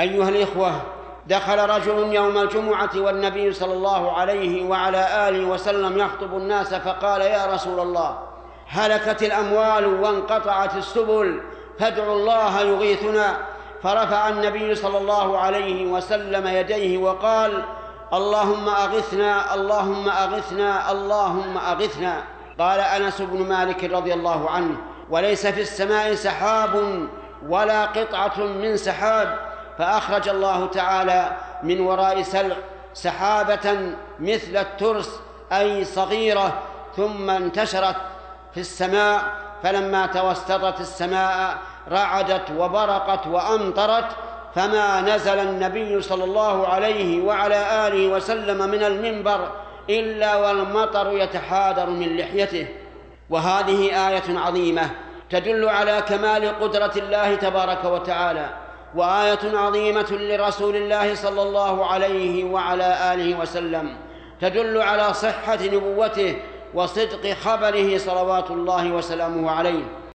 أيها الإخوة دخل رجل يوم الجمعة والنبي صلى الله عليه وعلى آله وسلم يخطب الناس فقال يا رسول الله هلكت الأموال وانقطعت السبل فادعوا الله يغيثنا. فرفع النبي صلى الله عليه وسلم يديه وقال اللهم أغثنا اللهم أغثنا اللهم أغثنا. قال أنس بن مالك رضي الله عنه وليس في السماء سحاب ولا قطعة من سحاب. فأخرج الله تعالى من وراء سلع سحابة مثل الترس أي صغيرة ثم انتشرت في السماء. فلما توسطت السماء رعدت وبرقت وأمطرت فما نزل النبي صلى الله عليه وعلى آله وسلم من المنبر إلا والمطر يتحادر من لحيته. وهذه آية عظيمة تدل على كمال قدرة الله تبارك وتعالى. وآية عظيمة لرسول الله صلى الله عليه وعلى آله وسلم تدل على صحة نبوته وصدق خبره صلوات الله وسلامه عليه.